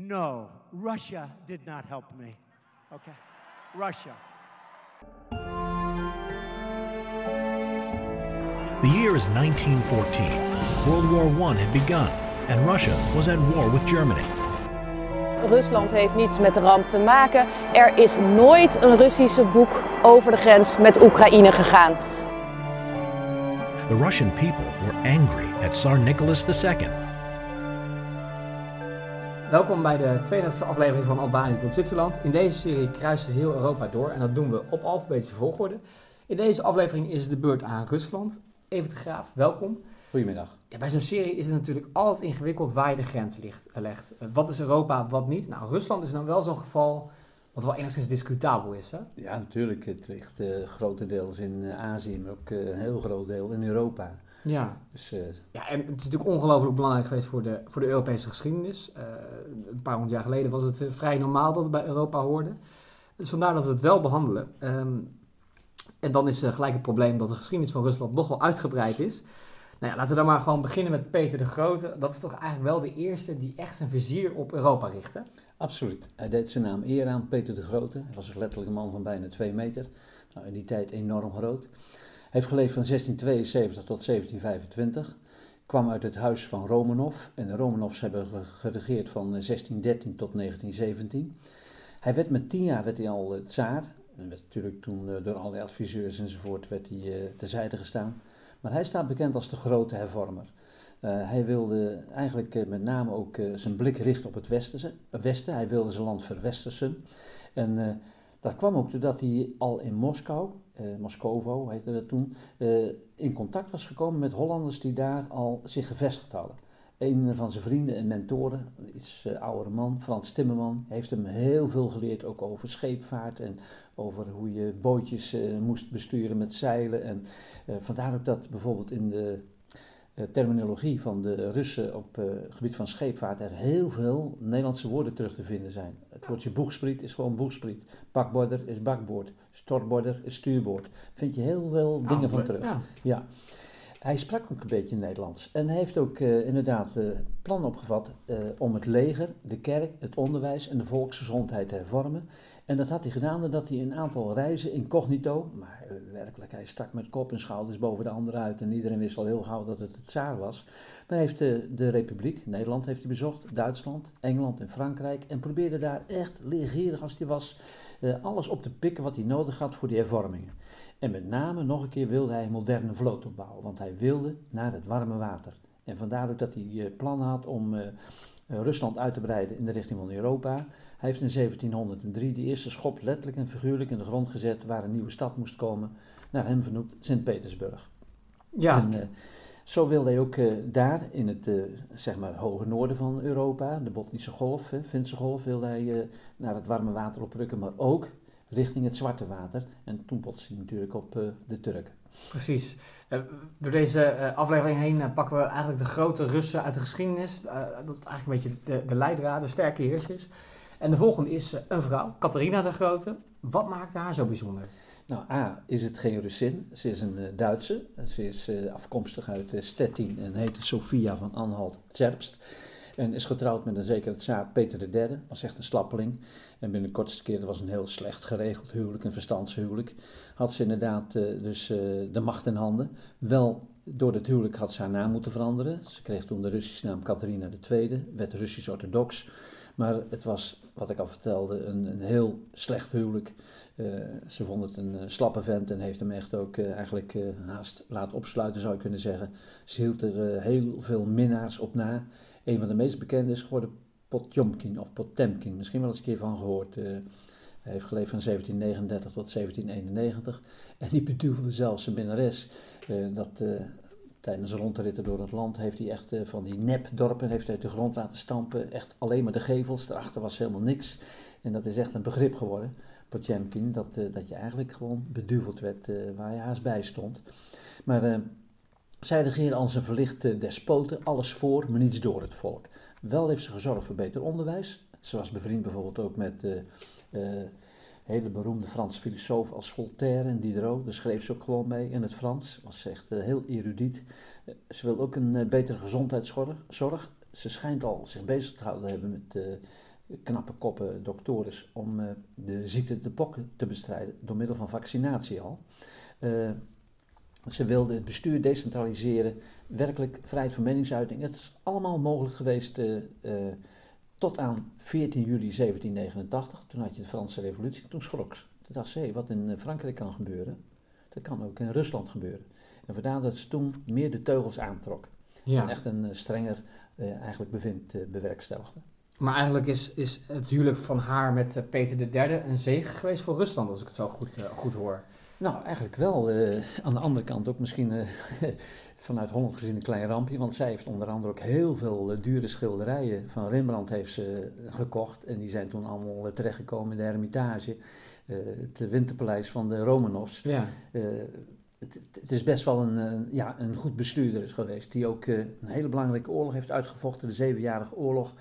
No, Russia did not help me. Okay? Russia. The year is 1914. World War I had begun, and Russia was at war with Germany. Rusland heeft niets met de ramp te maken. Er is nooit een Russische boek over de grens met Oekraïne gegaan. The Russian people were angry at Tsar Nicholas II. Welkom bij de 32e aflevering van Albanië tot Zwitserland. In deze serie kruisen we heel Europa door en dat doen we op alfabetische volgorde. In deze aflevering is het de beurt aan Rusland. Even de Graaf, welkom. Goedemiddag. Ja, bij zo'n serie is het natuurlijk altijd ingewikkeld waar je de grens ligt, eh, legt. Uh, wat is Europa, wat niet? Nou, Rusland is dan wel zo'n geval wat wel enigszins discutabel is, hè? Ja, natuurlijk. Het ligt uh, grotendeels in Azië, maar ook een heel groot deel in Europa. Ja. Dus, ja, en het is natuurlijk ongelooflijk belangrijk geweest voor de, voor de Europese geschiedenis. een paar honderd jaar geleden was het vrij normaal dat het bij Europa hoorde. Dus vandaar dat we het wel behandelen. Um, en dan is gelijk het probleem dat de geschiedenis van Rusland nog wel uitgebreid is. Nou ja, laten we dan maar gewoon beginnen met Peter de Grote. Dat is toch eigenlijk wel de eerste die echt zijn vizier op Europa richtte? Absoluut. Hij deed zijn naam eer aan, Peter de Grote. Hij was letterlijk een man van bijna twee meter. Nou, in die tijd enorm groot. Heeft geleefd van 1672 tot 1725. Kwam uit het huis van Romanov. En de Romanovs hebben geregeerd van 1613 tot 1917. Hij werd met tien jaar werd hij al tsaar. En werd natuurlijk toen door allerlei adviseurs enzovoort werd hij terzijde gestaan. Maar hij staat bekend als de grote hervormer. Hij wilde eigenlijk met name ook zijn blik richten op het westen, westen. Hij wilde zijn land verwestersen. En dat kwam ook doordat hij al in Moskou, Moscovo heette dat toen, in contact was gekomen met Hollanders die daar al zich gevestigd hadden. Een van zijn vrienden en mentoren, een iets uh, oudere man, Frans Timmerman, heeft hem heel veel geleerd ook over scheepvaart en over hoe je bootjes moest besturen met zeilen. En vandaar ook dat bijvoorbeeld in de terminologie van de Russen op het gebied van scheepvaart er heel veel Nederlandse woorden terug te vinden zijn. Het woordje boegspriet is gewoon boegspriet. Bakborder is bakboord. Stortborder is stuurboord. Vind je heel veel dingen oh, van terug. Ja. ja. Hij sprak ook een beetje Nederlands en heeft ook uh, inderdaad uh, plan opgevat uh, om het leger, de kerk, het onderwijs en de volksgezondheid te hervormen. En dat had hij gedaan doordat hij een aantal reizen incognito, maar werkelijk hij stak met kop en schouders boven de anderen uit en iedereen wist al heel gauw dat het het tsaar was. Maar hij heeft de, de Republiek, Nederland heeft hij bezocht, Duitsland, Engeland en Frankrijk en probeerde daar echt leergierig als hij was alles op te pikken wat hij nodig had voor die hervormingen. En met name nog een keer wilde hij een moderne vloot opbouwen, want hij wilde naar het warme water. En vandaar ook dat hij plannen had om Rusland uit te breiden in de richting van Europa. Hij heeft in 1703 de eerste schop letterlijk en figuurlijk in de grond gezet waar een nieuwe stad moest komen, naar hem vernoemd Sint-Petersburg. Ja. En, uh, zo wilde hij ook uh, daar in het uh, zeg maar hoge noorden van Europa, de Botnische Golf, hè, Finse Golf, wilde hij naar het warme water oprukken, maar ook richting het Zwarte Water. En toen botste hij natuurlijk op de Turken. Precies. Uh, door deze uh, aflevering heen pakken we eigenlijk de grote Russen uit de geschiedenis. dat is eigenlijk een beetje de, de leidraad, de sterke heersers. En de volgende is een vrouw, Catharina de Grote. Wat maakt haar zo bijzonder? Nou, A, is het geen Russin. Ze is een Duitse. Ze is afkomstig uit Stettin en heet Sofia van Anhalt-Zerbst. En is getrouwd met een zekere tsaar Peter III, was echt een slappeling. En binnen de kortste keer, dat was een heel slecht geregeld huwelijk, een verstandshuwelijk. Had ze inderdaad dus de macht in handen. Wel, door het huwelijk had ze haar naam moeten veranderen. Ze kreeg toen de Russische naam Catharina II, werd Russisch-orthodox. Maar het was, wat ik al vertelde, een, een heel slecht huwelijk. Uh, ze vond het een slappe vent en heeft hem echt ook eigenlijk haast laten opsluiten, zou je kunnen zeggen. Ze hield er heel veel minnaars op na. Een van de meest bekende is geworden Potjomkin of Potemkin. Misschien wel eens een keer van gehoord. Hij heeft geleefd van 1739 tot 1791. En die bedoelde zelfs zijn minnares. Dat tijdens rondritten door het land heeft hij echt van die nepdorpen heeft hij uit de grond laten stampen. Echt alleen maar de gevels. Daarachter was helemaal niks. En dat is echt een begrip geworden. Potjemkin, dat, dat je eigenlijk gewoon beduveld werd waar je haast bij stond. Maar zij regeerde als een verlichte despoten, alles voor, maar niets door het volk. Wel heeft ze gezorgd voor beter onderwijs. Ze was bevriend bijvoorbeeld ook met uh, uh, hele beroemde Franse filosofen als Voltaire en Diderot. Daar schreef ze ook gewoon mee in het Frans. Was echt uh, heel erudiet. ze wil ook een betere gezondheidszorg. ze schijnt al zich bezig te houden hebben met knappe koppen doktores om de ziekte de pokken te bestrijden door middel van vaccinatie al. Ze wilden het bestuur decentraliseren, werkelijk vrijheid van meningsuiting. Het is allemaal mogelijk geweest tot aan 14 juli 1789. Toen had je de Franse Revolutie. Toen schrok ze. Toen dacht ze, hé, wat in Frankrijk kan gebeuren, dat kan ook in Rusland gebeuren. En vandaar dat ze toen meer de teugels aantrok. Ja. En echt een uh, strenger uh, eigenlijk bevind uh, bewerkstelligde. Maar eigenlijk is, is het huwelijk van haar met Peter III een zegen geweest voor Rusland, als ik het zo goed, goed hoor. Nou, eigenlijk wel. aan de andere kant ook misschien vanuit Holland gezien een klein rampje. Want zij heeft onder andere ook heel veel dure schilderijen van Rembrandt heeft ze gekocht. En die zijn toen allemaal terechtgekomen in de Hermitage. het winterpaleis van de Romanovs. Ja het, het, is best wel een, eh, ja, een goed bestuurder geweest. Die ook een hele belangrijke oorlog heeft uitgevochten. De Zevenjarige Oorlog.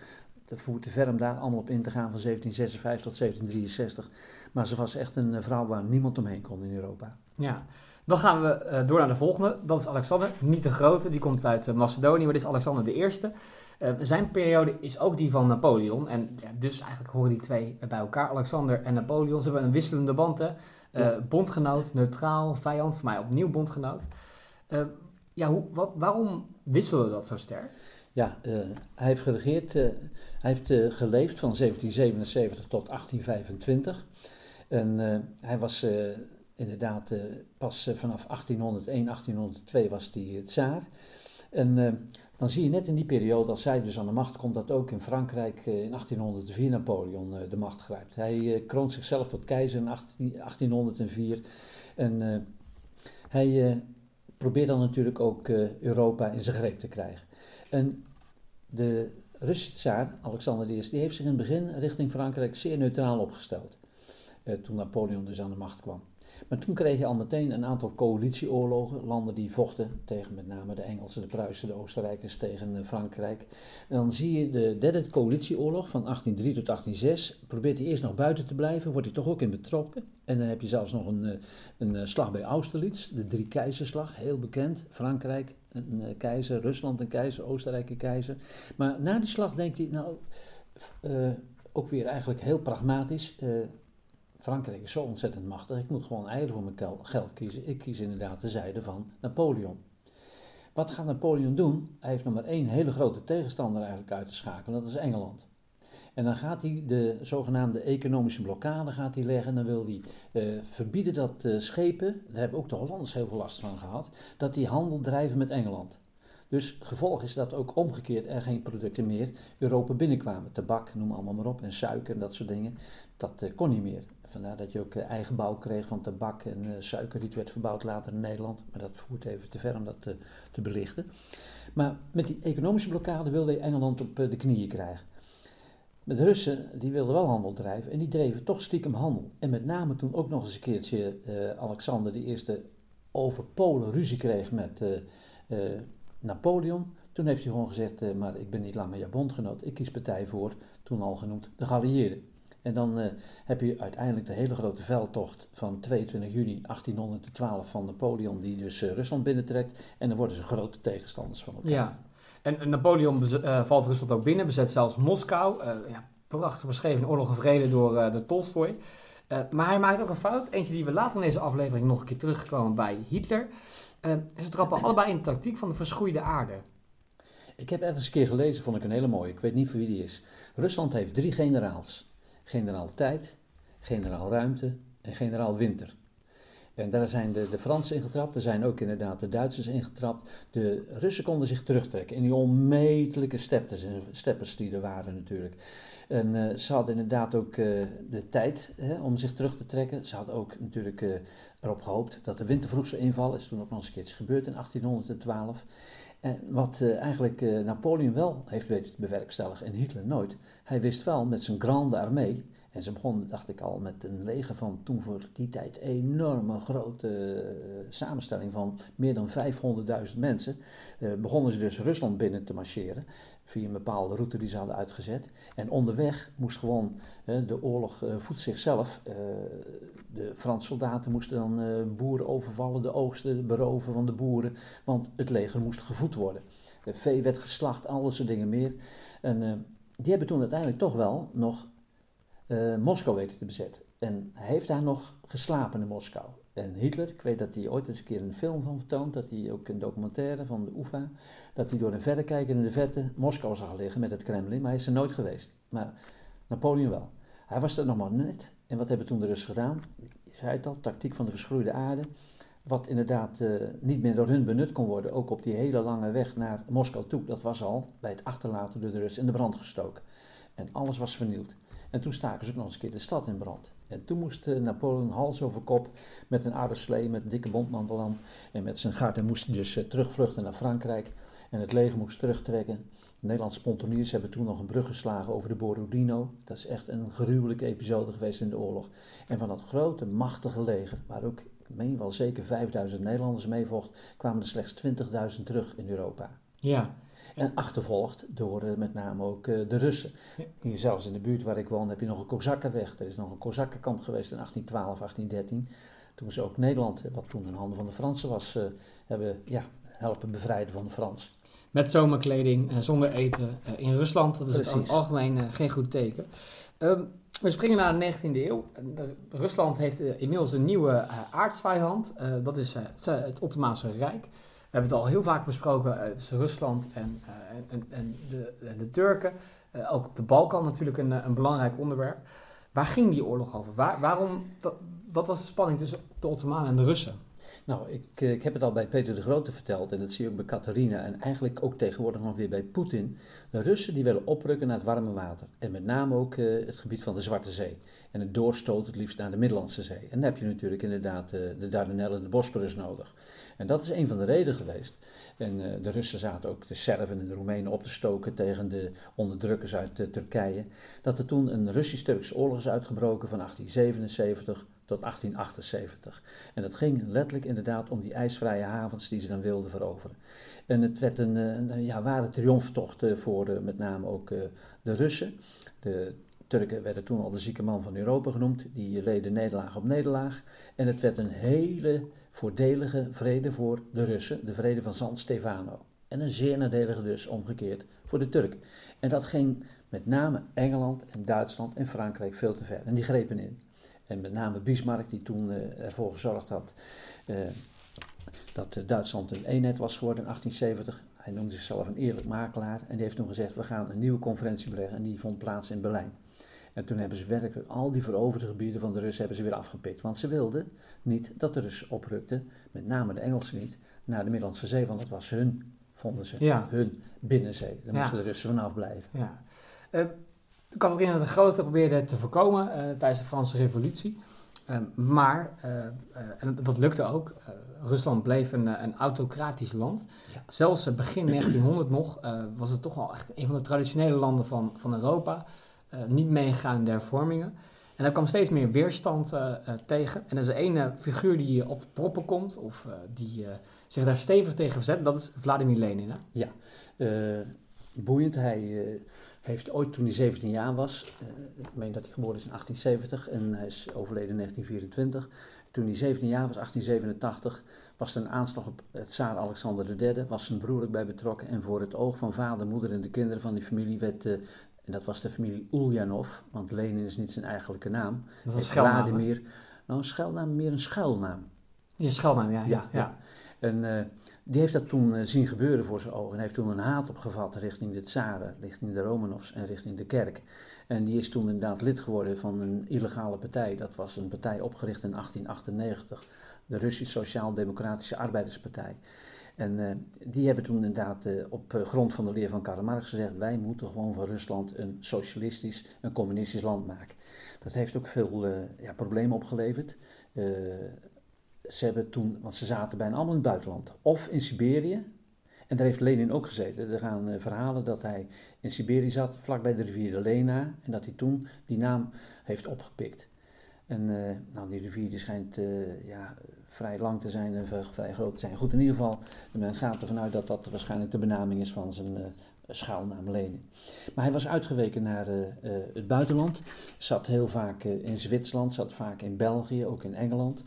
Het voert te ver om daar allemaal op in te gaan van 1756 tot 1763. Maar ze was echt een eh, vrouw waar niemand omheen kon in Europa. Ja, dan gaan we door naar de volgende. Dat is Alexander. Niet de grote, die komt uit Macedonië, maar dit is Alexander de Eerste. zijn periode is ook die van Napoleon. En ja, dus eigenlijk horen die twee bij elkaar. Alexander en Napoleon. Ze hebben een wisselende band. Hè? Bondgenoot, neutraal, vijand, voor mij opnieuw bondgenoot. Ja, hoe, wat, waarom wisselde dat zo sterk? Ja, uh, hij heeft geregeerd, hij heeft geleefd van 1777 tot 1825. En hij was inderdaad pas vanaf 1801, 1802 was hij tsaar. En dan zie je net in die periode, als zij dus aan de macht komt, dat ook in Frankrijk in 1804 Napoleon de macht grijpt. Hij kroont zichzelf tot keizer in 18, 1804. En hij probeert dan natuurlijk ook Europa in zijn greep te krijgen. En de Russische tsaar, Alexander I, die heeft zich in het begin richting Frankrijk zeer neutraal opgesteld. toen Napoleon dus aan de macht kwam. Maar toen kreeg je al meteen een aantal coalitieoorlogen, landen die vochten tegen met name de Engelsen, de Pruisen, de Oostenrijkers tegen eh, Frankrijk. En dan zie je de derde coalitieoorlog van 1803 tot 1806, probeert hij eerst nog buiten te blijven, wordt hij toch ook in betrokken. En dan heb je zelfs nog een, eh, een eh, slag bij Austerlitz, de drie keizerslag, heel bekend. Frankrijk, een keizer, Rusland een keizer, Oostenrijk een keizer. Maar na die slag denkt hij, nou, ook weer eigenlijk heel pragmatisch, Frankrijk is zo ontzettend machtig, ik moet gewoon eieren voor mijn geld kiezen. Ik kies inderdaad de zijde van Napoleon. Wat gaat Napoleon doen? Hij heeft nog maar één hele grote tegenstander eigenlijk uit te schakelen, dat is Engeland. En dan gaat hij de zogenaamde economische blokkade gaat hij leggen. Dan wil hij uh, verbieden dat uh, schepen, daar hebben ook de Hollanders heel veel last van gehad, dat die handel drijven met Engeland. Dus gevolg is dat ook omgekeerd er geen producten meer Europa binnenkwamen. Tabak, noem allemaal maar op, en suiker en dat soort dingen. Dat uh, kon niet meer. Vandaar dat je ook eh, eigen bouw kreeg van tabak en suiker. Die werd verbouwd later in Nederland. Maar dat voert even te ver om dat te, te belichten. Maar met die economische blokkade wilde Engeland op de knieën krijgen. Met de Russen, die wilden wel handel drijven. En die dreven toch stiekem handel. En met name toen ook nog eens een keertje uh, Alexander I over Polen ruzie kreeg met Napoleon. Toen heeft hij gewoon gezegd, maar ik ben niet langer je bondgenoot. Ik kies partij voor, toen al genoemd, de geallieerden. En dan heb je uiteindelijk de hele grote veldtocht van 22 juni 1812 van Napoleon, die dus Rusland binnentrekt. En dan worden ze grote tegenstanders van elkaar. Ja, en Napoleon uh, valt Rusland ook binnen, bezet zelfs Moskou. ja, prachtig beschreven Oorlog en Vrede door de Tolstoy. maar hij maakt ook een fout, eentje die we later in deze aflevering nog een keer teruggekomen bij Hitler. ze trappen allebei in de tactiek van de verschroeide aarde. Ik heb ergens een keer gelezen, vond ik een hele mooie. Ik weet niet voor wie die is. Rusland heeft drie generaals generaal Tijd, generaal Ruimte en generaal Winter. En daar zijn de, de Fransen ingetrapt, er zijn ook inderdaad de Duitsers ingetrapt. De Russen konden zich terugtrekken in die onmetelijke steppers, steppers die er waren natuurlijk. En uh, ze hadden inderdaad ook uh, de tijd hè, om zich terug te trekken. Ze hadden ook natuurlijk erop gehoopt dat de winter vroeg zou invallen. Is toen ook nog eens een keertje gebeurd in 1812. En wat eigenlijk Napoleon wel heeft weten te bewerkstelligen en Hitler nooit. Hij wist wel met zijn grande armee en ze begonnen, dacht ik al, met een leger van toen voor die tijd enorme grote uh, samenstelling van meer dan 500.000 mensen. Uh, begonnen ze dus Rusland binnen te marcheren via een bepaalde route die ze hadden uitgezet. En onderweg moest gewoon, de oorlog voedt zichzelf. de Franse soldaten moesten dan boeren overvallen, de oogsten beroven van de boeren, want het leger moest gevoed worden. De vee werd geslacht, al dat soort dingen meer. En eh, die hebben toen uiteindelijk toch wel nog eh, Moskou weten te bezetten. En hij heeft daar nog geslapen in Moskou. En Hitler, ik weet dat hij ooit eens een keer een film van vertoont, dat hij ook een documentaire van de UFA, dat hij door een verrekijker in de vette Moskou zag liggen met het Kremlin, maar hij is er nooit geweest. Maar Napoleon wel. Hij was er nog maar net. En wat hebben toen de Russen gedaan? Je zei het al, tactiek van de verschroeide aarde. Wat inderdaad uh, niet meer door hun benut kon worden, ook op die hele lange weg naar Moskou toe. Dat was al bij het achterlaten door de Russen in de brand gestoken. En alles was vernield. En toen staken ze ook nog eens een keer de stad in brand. En toen moest uh, Napoleon hals over kop met een aardeslee, met een dikke bondmantel aan en met zijn gard. En moest hij dus uh, terugvluchten naar Frankrijk. En het leger moest terugtrekken. De Nederlandse pontoniers hebben toen nog een brug geslagen over de Borodino. Dat is echt een gruwelijke episode geweest in de oorlog. En van dat grote, machtige leger, waar ook, ik meen wel zeker 5000 Nederlanders mee vocht, kwamen er slechts 20.000 terug in Europa. Ja. En achtervolgd door uh, met name ook uh, de Russen. Ja. Hier zelfs in de buurt waar ik woon heb je nog een Kozakkenweg. Er is nog een Kozakkenkamp geweest in 1812, 1813. Toen ze ook Nederland, wat toen in handen van de Fransen was, hebben ja, helpen bevrijden van de Fransen met zomerkleding en zonder eten in Rusland. Dat is Precies. het algemeen geen goed teken. Um, we springen naar de 19e eeuw. Rusland heeft inmiddels een nieuwe aardsvijand. dat is het Ottomaanse Rijk. We hebben het al heel vaak besproken tussen Rusland en, en, en de, de, Turken. ook op de Balkan natuurlijk een, een belangrijk onderwerp. Waar ging die oorlog over? Waar, waarom, wat, wat was de spanning tussen de Ottomanen en de Russen? Nou, ik, eh, ik heb het al bij Peter de Grote verteld en dat zie je ook bij Catharina en eigenlijk ook tegenwoordig nog weer bij Poetin. De Russen die willen oprukken naar het warme water en met name ook uh, het gebied van de Zwarte Zee. En het doorstoot het liefst naar de Middellandse Zee. En dan heb je natuurlijk inderdaad uh, de Dardanellen en de Bosporus nodig. En dat is een van de redenen geweest. En de Russen zaten ook de Serven en de Roemenen op te stoken tegen de onderdrukkers uit Turkije. Dat er toen een Russisch-Turkse oorlog is uitgebroken van 1877 tot 1878. En dat ging letterlijk inderdaad om die ijsvrije havens die ze dan wilden veroveren. En het werd een, een ja, ware triomftocht voor uh, met name ook de Russen. De Turken werden toen al de zieke man van Europa genoemd. Die leden nederlaag op nederlaag. En het werd een hele voordelige vrede voor de Russen. De vrede van San Stefano. En een zeer nadelige dus omgekeerd voor de Turk. En dat ging met name Engeland en Duitsland en Frankrijk veel te ver. En die grepen in. En met name Bismarck, die toen uh, ervoor gezorgd had uh, dat Duitsland een eenheid was geworden in 1870. Hij noemde zichzelf een eerlijk makelaar en die heeft toen gezegd: we gaan een nieuwe conferentie beleggen en die vond plaats in Berlijn. En toen hebben ze werkelijk al die veroverde gebieden van de Russen hebben ze weer afgepikt. Want ze wilden niet dat de Russen oprukten, met name de Engelsen niet, naar de Middellandse Zee. Want dat was hun, vonden ze, ja. hun binnenzee. Daar ja. moesten de Russen vanaf blijven. Ja. Uh, Catharina de Grote probeerde het te voorkomen uh, tijdens de Franse Revolutie. Uh, maar, uh, en dat lukte ook, Rusland bleef een, een autocratisch land. Ja. Zelfs begin 1900 nog was het toch wel echt een van de traditionele landen van, van Europa. niet meegegaan in de hervormingen. En daar kwam steeds meer weerstand tegen. En er is één figuur die op de proppen komt, of die zich daar stevig tegen verzet, dat is Vladimir Lenin. Hè? Ja, boeiend. Hij heeft ooit toen hij 17 jaar was, uh, ik meen dat hij geboren is in 1870 en hij is overleden in 1924. Toen hij 17 jaar was, 1887, was er een aanslag op het tsaar Alexander III, was zijn broer ook bij betrokken en voor het oog van vader, moeder en de kinderen van die familie werd, uh, en dat was de familie Ulyanov, want Lenin is niet zijn eigenlijke naam. Dat is een Vladimir, nou een schuilnaam, meer een schuilnaam. Ja, schuilnaam, ja. ja, ja. ja. En uh, die heeft dat toen uh, zien gebeuren voor zijn ogen. En heeft toen een haat opgevat richting de tsaren, richting de Romanovs en richting de kerk. En die is toen inderdaad lid geworden van een illegale partij. Dat was een partij opgericht in 1898, de Russisch Sociaal-Democratische Arbeiderspartij. En uh, die hebben toen inderdaad op grond van de leer van Karl Marx gezegd: wij moeten gewoon van Rusland een socialistisch, een communistisch land maken. Dat heeft ook veel ja, problemen opgeleverd ze hebben toen, want ze zaten bijna allemaal in het buitenland, of in Siberië. En daar heeft Lenin ook gezeten. Er gaan uh, verhalen dat hij in Siberië zat, vlakbij de rivier de Lena, en dat hij toen die naam heeft opgepikt. En uh, nou, die rivier die schijnt uh, ja, vrij lang te zijn en vrij groot te zijn. Goed, in ieder geval, men gaat ervan uit dat dat waarschijnlijk de benaming is van zijn schuilnaam Lenin. Maar hij was uitgeweken naar het buitenland, zat heel vaak in Zwitserland, zat vaak in België, ook in Engeland.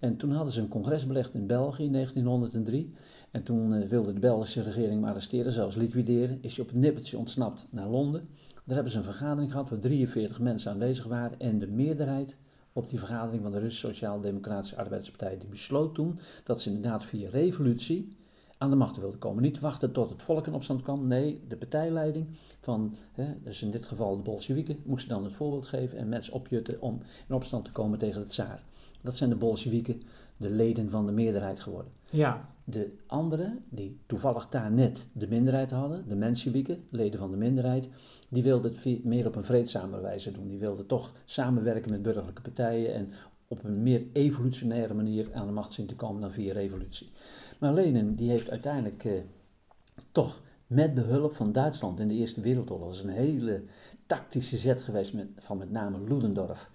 En toen hadden ze een congres belegd in België in 1903. En toen uh, wilde de Belgische regering hem arresteren, zelfs liquideren. Is hij op het nippertje ontsnapt naar Londen. Daar hebben ze een vergadering gehad waar 43 mensen aanwezig waren. En de meerderheid op die vergadering van de Russische Sociaal-Democratische Arbeiderspartij, die besloot toen dat ze inderdaad via revolutie aan de macht wilden komen. Niet wachten tot het volk in opstand kwam. Nee, de partijleiding van, hè, dus in dit geval de Bolsjewieken, moesten dan het voorbeeld geven en mensen opjutten om in opstand te komen tegen de tsaar. Dat zijn de Bolsjewieken, de leden van de meerderheid geworden. Ja. De anderen, die toevallig daar net de minderheid hadden, de Mensjewieken, leden van de minderheid, die wilden het meer op een vreedzame wijze doen. Die wilden toch samenwerken met burgerlijke partijen en op een meer evolutionaire manier aan de macht zien te komen dan via revolutie. Maar Lenin die heeft uiteindelijk eh, toch met behulp van Duitsland in de Eerste Wereldoorlog, dat is een hele tactische zet geweest met, van met name Ludendorff,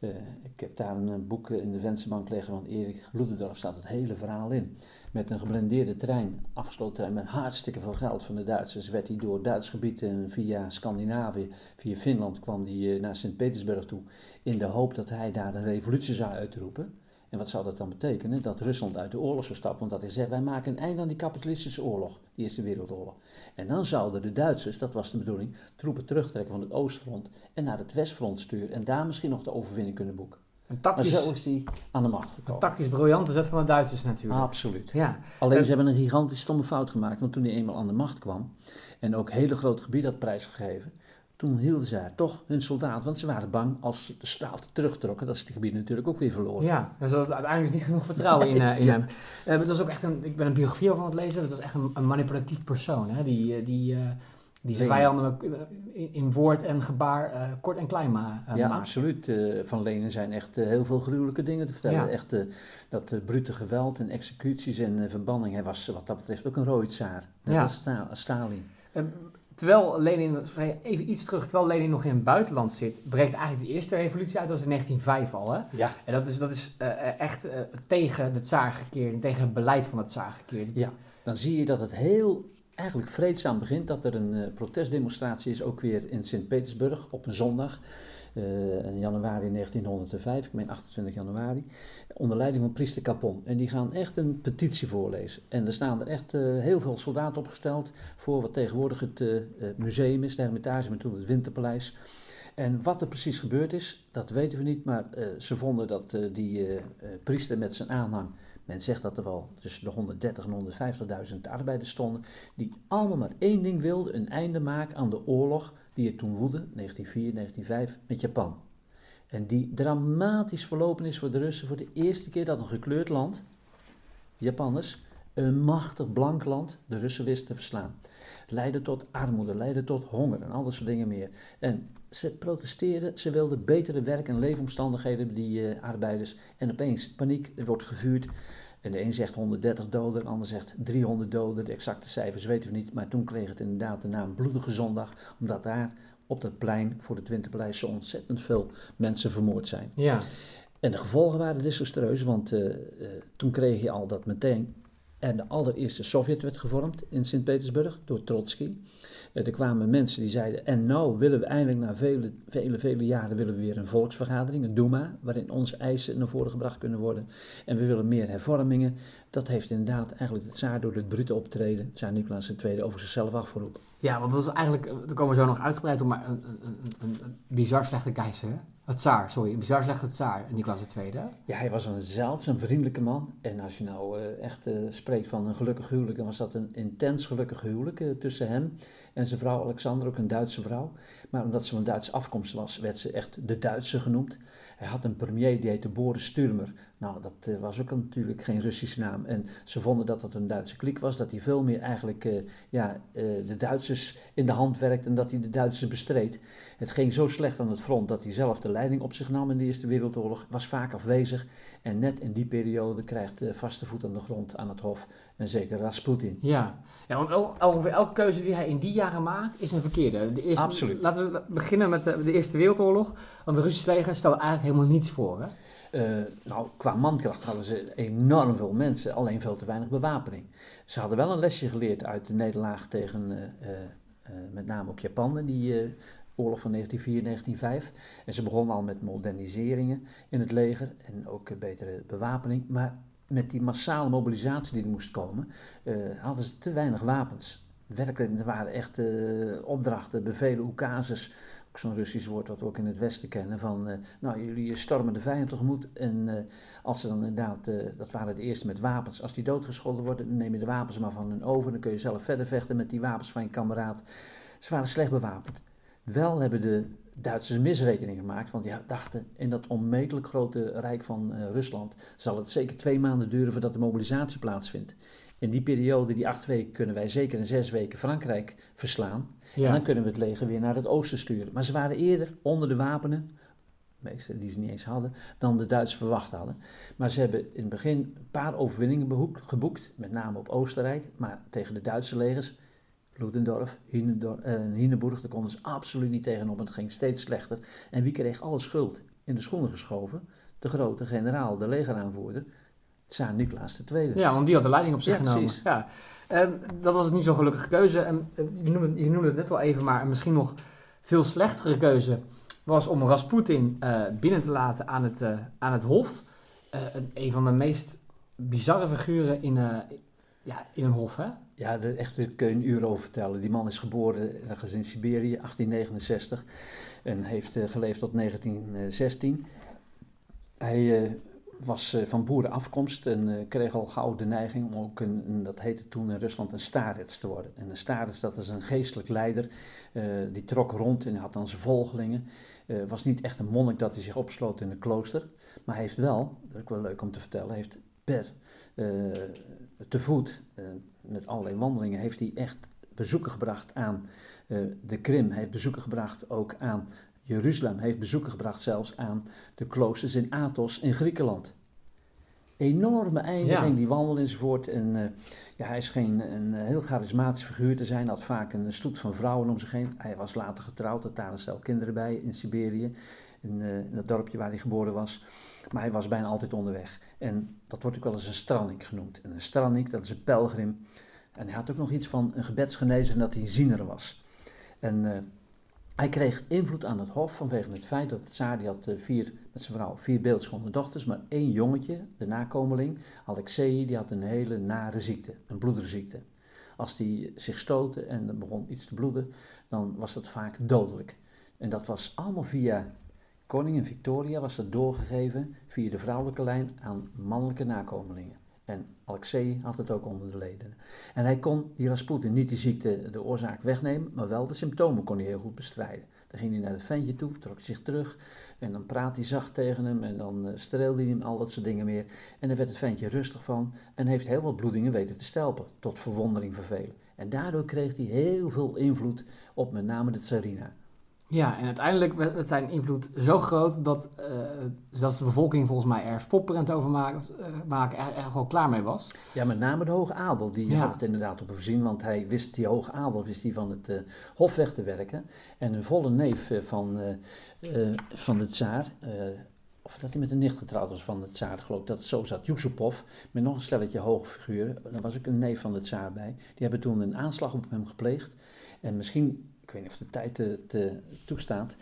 uh, ik heb daar een boek in de vensterbank liggen van Erik Ludendorff, staat het hele verhaal in. Met een geblendeerde trein, afgesloten trein, met hartstikke veel geld van de Duitsers, werd hij door Duits gebied en via Scandinavië, via Finland, kwam hij eh, naar Sint-Petersburg toe. In de hoop dat hij daar een revolutie zou uitroepen. En wat zou dat dan betekenen? Dat Rusland uit de oorlog zou stappen. Want dat hij zegt, wij maken een einde aan die kapitalistische oorlog, die Eerste Wereldoorlog. En dan zouden de Duitsers, dat was de bedoeling, troepen terugtrekken van het Oostfront en naar het Westfront sturen. En daar misschien nog de overwinning kunnen boeken. tactisch, maar zo is hij aan de macht gekomen. Een tactisch briljante zet van de Duitsers natuurlijk. Absoluut. Ja. Alleen ze hebben een gigantisch stomme fout gemaakt. Want toen hij eenmaal aan de macht kwam en ook hele groot gebied had prijsgegeven, toen hielden ze toch hun soldaten, want ze waren bang als de soldaten terugtrokken, dat ze het gebied natuurlijk ook weer verloren. Ja, dus uiteindelijk is niet genoeg vertrouwen in, uh, in hem. Uh, dat was ook echt een, ik ben een biografie over aan het lezen, dat was echt een, een manipulatief persoon, hè? die, eh, die, uh, die zijn vijanden in, in, woord en gebaar kort en klein ma Ja, absoluut. van Lenen zijn echt heel veel gruwelijke dingen te vertellen. Ja. Echt dat brute geweld en executies en verbanning. Hij was wat dat betreft ook een rode tsaar. Net ja. als Stalin. Terwijl Lenin, even iets terug, terwijl Lenin nog in het buitenland zit, breekt eigenlijk de eerste revolutie uit, dat is in 1905 al. Hè? Ja. En dat is, dat is uh, echt uh, tegen de tsaar gekeerd en tegen het beleid van de tsaar gekeerd. Ja, dan zie je dat het heel eigenlijk vreedzaam begint, dat er een uh, protestdemonstratie is, ook weer in Sint-Petersburg op een zondag. Uh, in januari 1905, ik meen 28 januari, onder leiding van priester Capon. En die gaan echt een petitie voorlezen. En er staan er echt uh, heel veel soldaten opgesteld voor wat tegenwoordig het uh, museum is, de Hermitage, maar toen het Winterpaleis. En wat er precies gebeurd is, dat weten we niet, maar ze vonden dat die priester met zijn aanhang men zegt dat er wel tussen de 130 en 150.000 arbeiders stonden, die allemaal maar één ding wilden: een einde maken aan de oorlog die er toen woedde, 1904, 1905, met Japan. En die dramatisch verlopen is voor de Russen voor de eerste keer dat een gekleurd land, Japanners, een machtig blank land de Russen wist te verslaan. Leidde tot armoede, leidde tot honger en al dat soort dingen meer. En ze protesteerden, ze wilden betere werk- en leefomstandigheden, die uh, arbeiders. En opeens paniek, er wordt gevuurd. En de een zegt 130 doden, de ander zegt 300 doden. De exacte cijfers weten we niet, maar toen kreeg het inderdaad de naam Bloedige Zondag, omdat daar op dat plein voor het Winterpaleis zo ontzettend veel mensen vermoord zijn. Ja. En de gevolgen waren desastreus, want uh, uh, toen kreeg je al dat meteen er de allereerste Sovjet werd gevormd in Sint-Petersburg door Trotsky. Er kwamen mensen die zeiden, en nou willen we eindelijk na vele, vele, vele jaren willen we weer een volksvergadering, een Duma, waarin onze eisen naar voren gebracht kunnen worden. En we willen meer hervormingen. Dat heeft inderdaad eigenlijk de tsaar door het brute optreden, het Nicolaas II, over zichzelf afgeroepen. Ja, want dat is eigenlijk, daar komen we zo nog uitgebreid op, maar een, een, een, een bizar slechte keizer, hè? Het tsaar, sorry, bizar slechte tsaar, Nicolaas II. Ja, hij was een zeldzaam vriendelijke man. En als je nou uh, echt uh, spreekt van een gelukkig huwelijk, dan was dat een intens gelukkig huwelijk uh, tussen hem en zijn vrouw Alexander, ook een Duitse vrouw. Maar omdat ze van Duitse afkomst was, werd ze echt de Duitse genoemd. Hij had een premier die heette Boris Sturmer. Nou, dat was ook natuurlijk geen Russische naam. En ze vonden dat dat een Duitse kliek was, dat hij veel meer eigenlijk ja, de Duitsers in de hand werkte en dat hij de Duitsers bestreed. Het ging zo slecht aan het front dat hij zelf de leiding op zich nam in de Eerste Wereldoorlog, was vaak afwezig. En net in die periode krijgt vaste voet aan de grond aan het hof en zeker Rasputin. Ja, ja want ongeveer elke keuze die hij in die jaren maakt is een verkeerde. De eerste, Absoluut. Laten we beginnen met de, de Eerste Wereldoorlog, want de Russische leger stelde eigenlijk helemaal niets voor. Hè? Uh, nou, qua mankracht hadden ze enorm veel mensen, alleen veel te weinig bewapening. Ze hadden wel een lesje geleerd uit de nederlaag tegen uh, uh, met name ook Japan, die oorlog van 1904-1905. En ze begonnen al met moderniseringen in het leger en ook betere bewapening. Maar met die massale mobilisatie die er moest komen, hadden ze te weinig wapens. Werkelijk, er waren echt opdrachten, bevelen, oekazes, ook zo'n Russisch woord wat we ook in het Westen kennen, van uh, nou jullie stormen de vijand tegemoet en als ze dan inderdaad, dat waren de eerste met wapens, als die doodgescholden worden, neem je de wapens maar van hun over, dan kun je zelf verder vechten met die wapens van je kameraad. Ze waren slecht bewapend. Wel hebben de Duitsers misrekening gemaakt, want die dachten in dat onmetelijk grote rijk van Rusland zal het zeker twee maanden duren voordat de mobilisatie plaatsvindt. In die periode, die acht weken, kunnen wij zeker in zes weken Frankrijk verslaan. Ja. En dan kunnen we het leger weer naar het oosten sturen. Maar ze waren eerder onder de wapenen, de meeste die ze niet eens hadden, dan de Duitsers verwacht hadden. Maar ze hebben in het begin een paar overwinningen geboekt, met name op Oostenrijk, maar tegen de Duitse legers Ludendorff, Hindenburg, Hindenburg, daar konden ze absoluut niet tegenop. Het ging steeds slechter. En wie kreeg alle schuld in de schoenen geschoven? De grote generaal, de legeraanvoerder, Tsaar Nicolaas II. Ja, want die had de leiding op zich ja, genomen. Precies. Ja, um, dat was niet zo'n gelukkige keuze. En, uh, je, noemde, je, noemde, het net wel even, maar misschien nog veel slechtere keuze was om Rasputin uh, binnen te laten aan het, uh, aan het hof. Een, een, van de meest bizarre figuren in, ja, in een hof, hè? Ja, de, echt, daar kun je een uur over vertellen. Die man is geboren ergens in Siberië, 1869. En heeft geleefd tot 1916. Hij was uh, van boerenafkomst en kreeg al gauw de neiging om ook, een, dat heette toen in Rusland, een starets te worden. En een starets, dat is een geestelijk leider. die trok rond en had dan zijn volgelingen. was niet echt een monnik dat hij zich opsloot in een klooster. Maar hij heeft wel, dat is wel leuk om te vertellen, heeft per te voet met allerlei wandelingen heeft hij echt bezoeken gebracht aan uh, de Krim, heeft bezoeken gebracht ook aan Jeruzalem, heeft bezoeken gebracht zelfs aan de kloosters in Athos in Griekenland. Enorme eindiging, die wandel enzovoort. En uh, ja, hij is geen een heel charismatisch figuur te zijn, had vaak een stoet van vrouwen om zich heen. Hij was later getrouwd, had daar een stel kinderen bij in Siberië, in, uh, in het dorpje waar hij geboren was. Maar hij was bijna altijd onderweg. En dat wordt ook wel eens een strannik genoemd. En een strannik, dat is een pelgrim. En hij had ook nog iets van een gebedsgenezer en dat hij een ziener was. En uh, hij kreeg invloed aan het hof vanwege het feit dat die had uh, vier, met zijn vrouw vier beeldschone dochters, maar één jongetje, de nakomeling, Alexei, die had een hele nare ziekte, een bloederziekte. Als die zich stootte en er begon iets te bloeden, dan was dat vaak dodelijk. En dat was allemaal via Koningin Victoria was dat doorgegeven via de vrouwelijke lijn aan mannelijke nakomelingen. En Alexei had het ook onder de leden. En hij kon die Rasputin niet de ziekte, de oorzaak wegnemen, maar wel de symptomen kon hij heel goed bestrijden. Dan ging hij naar het ventje toe, trok zich terug en dan praat hij zacht tegen hem en dan uh, streelde hij hem, al dat soort dingen meer. En dan werd het ventje rustig van en heeft heel wat bloedingen weten te stelpen, tot verwondering van velen. En daardoor kreeg hij heel veel invloed op met name de tsarina. Ja, en uiteindelijk werd zijn invloed zo groot dat uh, zelfs de bevolking volgens mij er spopperend over maakt, uh, maken, er, er gewoon klaar mee was. Ja, met name de hoge adel, die had het inderdaad op voorzien, want hij wist, die hoge adel wist hij van het uh, hof weg te werken. En een volle neef van, van de tsaar, of dat hij met een nicht getrouwd was van de tsaar, geloof ik dat het zo zat, Yusupov, met nog een stelletje hoge figuren, daar was ook een neef van de tsaar bij. Die hebben toen een aanslag op hem gepleegd. En misschien ik weet niet of de tijd te, toestaat,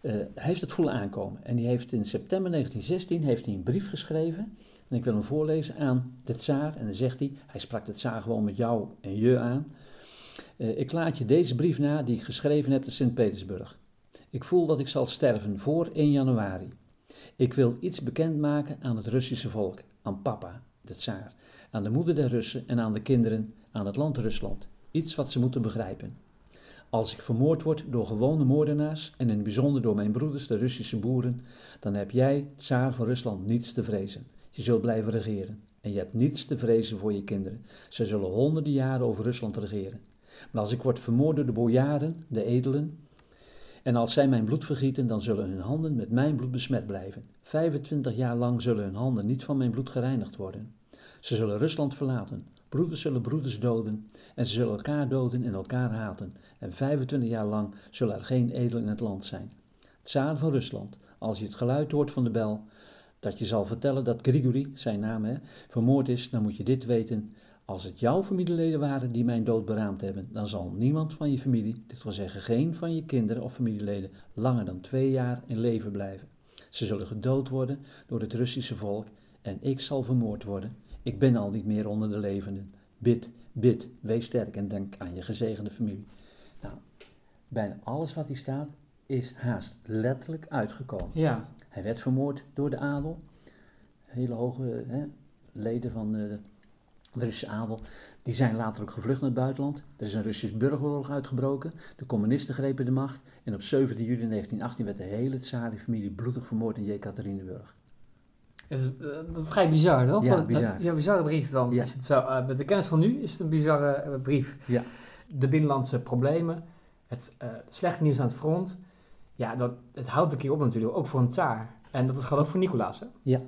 hij heeft het voelen aankomen. En die heeft in september 1916 heeft hij een brief geschreven. En ik wil hem voorlezen aan de tsaar. En dan zegt hij, hij sprak de tsaar gewoon met jou en je aan. Uh, ik laat je deze brief na die ik geschreven heb te Sint-Petersburg. Ik voel dat ik zal sterven voor 1 januari. Ik wil iets bekendmaken aan het Russische volk, aan papa, de tsaar, aan de moeder der Russen en aan de kinderen, aan het land Rusland. Iets wat ze moeten begrijpen. Als ik vermoord word door gewone moordenaars en in het bijzonder door mijn broeders, de Russische boeren, dan heb jij, tsaar van Rusland, niets te vrezen. Je zult blijven regeren. En je hebt niets te vrezen voor je kinderen. Ze zullen honderden jaren over Rusland regeren. Maar als ik word vermoord door de bojaren, de edelen, en als zij mijn bloed vergieten, dan zullen hun handen met mijn bloed besmet blijven. 25 jaar lang zullen hun handen niet van mijn bloed gereinigd worden. Ze zullen Rusland verlaten. Broeders zullen broeders doden. En ze zullen elkaar doden en elkaar haten en 25 jaar lang zullen er geen edelen in het land zijn. Tsaar van Rusland, als je het geluid hoort van de bel, dat je zal vertellen dat Grigori, zijn naam, hè, vermoord is, dan moet je dit weten. Als het jouw familieleden waren die mijn dood beraamd hebben, dan zal niemand van je familie, dit wil zeggen geen van je kinderen of familieleden, langer dan twee jaar in leven blijven. Ze zullen gedood worden door het Russische volk en ik zal vermoord worden. Ik ben al niet meer onder de levenden. Bid, bid, wees sterk en denk aan je gezegende familie. Nou, bijna alles wat hier staat is haast letterlijk uitgekomen. Ja. Hij werd vermoord door de adel. Hele hoge hè, leden van de, de Russische adel. Die zijn later ook gevlucht naar het buitenland. Er is een Russisch burgeroorlog uitgebroken. De communisten grepen de macht. En op 17 juli 1918 werd de hele Tsari-familie bloedig vermoord in Jekaterinburg. Het is eh, vrij bizar, toch? Ja, bizar. Het is een bizarre brief dan. Ja. Als je het zo, eh, met de kennis van nu is het een bizarre eh, brief. Ja. De binnenlandse problemen, het slechte nieuws aan het front. Ja, dat, het houdt een keer op natuurlijk, ook voor een tsaar. En dat geldt ook voor Nicolaas, hè? Ja,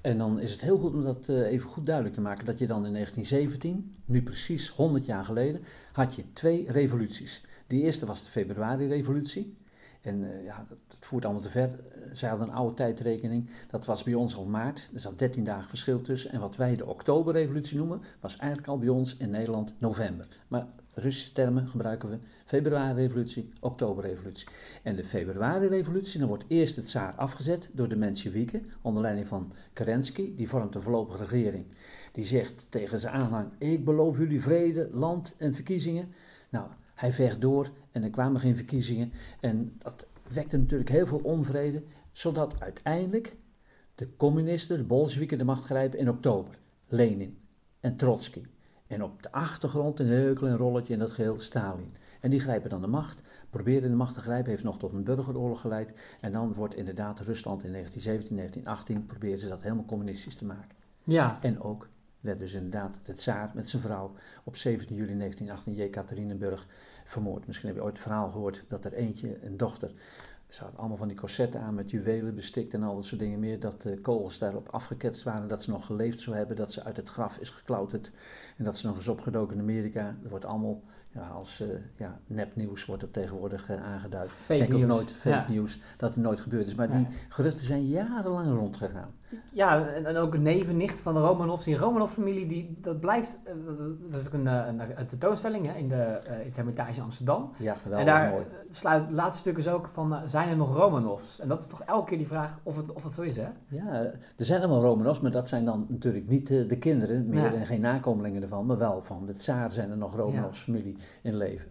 en dan is het heel goed om dat even goed duidelijk te maken. Dat je dan in 1917, nu precies 100 jaar geleden, had je twee revoluties. De eerste was de februari-revolutie. En eh, ja, dat, dat voert allemaal te ver. Zij hadden een oude tijdrekening. Dat was bij ons al maart. Er zat 13 dagen verschil tussen. En wat wij de oktoberrevolutie noemen, was eigenlijk al bij ons in Nederland november. Maar Russische termen gebruiken we februari-revolutie, oktoberrevolutie. En de februari-revolutie, dan wordt eerst het tsaar afgezet door de Mensjewieken, onder leiding van Kerensky, die vormt een voorlopige regering. Die zegt tegen zijn aanhang, ik beloof jullie vrede, land en verkiezingen. Nou, hij vecht door en er kwamen geen verkiezingen. En dat wekte natuurlijk heel veel onvrede, zodat uiteindelijk de communisten, de Bolsjewieken, de macht grijpen in oktober. Lenin en Trotsky. En op de achtergrond een heel klein rolletje in dat geheel Stalin. En die grijpen dan de macht, proberen de macht te grijpen, heeft nog tot een burgeroorlog geleid. En dan wordt inderdaad Rusland in 1917, 1918, proberen ze dat helemaal communistisch te maken. Ja. En ook werd dus inderdaad de tsaar met zijn vrouw op 17 juli 1918 in Jekaterinenburg vermoord. Misschien heb je ooit het verhaal gehoord dat er eentje, een dochter, ze had allemaal van die corsetten aan met juwelen bestikt en al dat soort dingen meer. Dat de kogels daarop afgeketst waren, dat ze nog geleefd zou hebben, dat ze uit het graf is geklauterd. En dat ze nog is opgedoken in Amerika. Dat wordt allemaal ja, als eh, ja, nepnieuws wordt dat tegenwoordig eh, aangeduid. Fake denk ook nooit fake Ja. nieuws dat het nooit gebeurd is. Maar die geruchten zijn jarenlang rondgegaan. Ja, en, en ook een neven, nicht van de Romanovs. Die Romanov-familie, die, dat blijft... eh, dat is ook een, eh, een, een tentoonstelling hè, in de uh, het Hermitage Amsterdam. Ja, geweldig en daar mooi. eh, sluit het laatste stuk is ook van, eh, zijn er nog Romanovs? En dat is toch elke keer die vraag of het, of het zo is, hè? Ja, er zijn allemaal Romanovs, maar dat zijn dan natuurlijk niet eh, de kinderen meer Ja. en geen nakomelingen ervan, maar wel van de tsaar zijn er nog Romanovs familie in leven.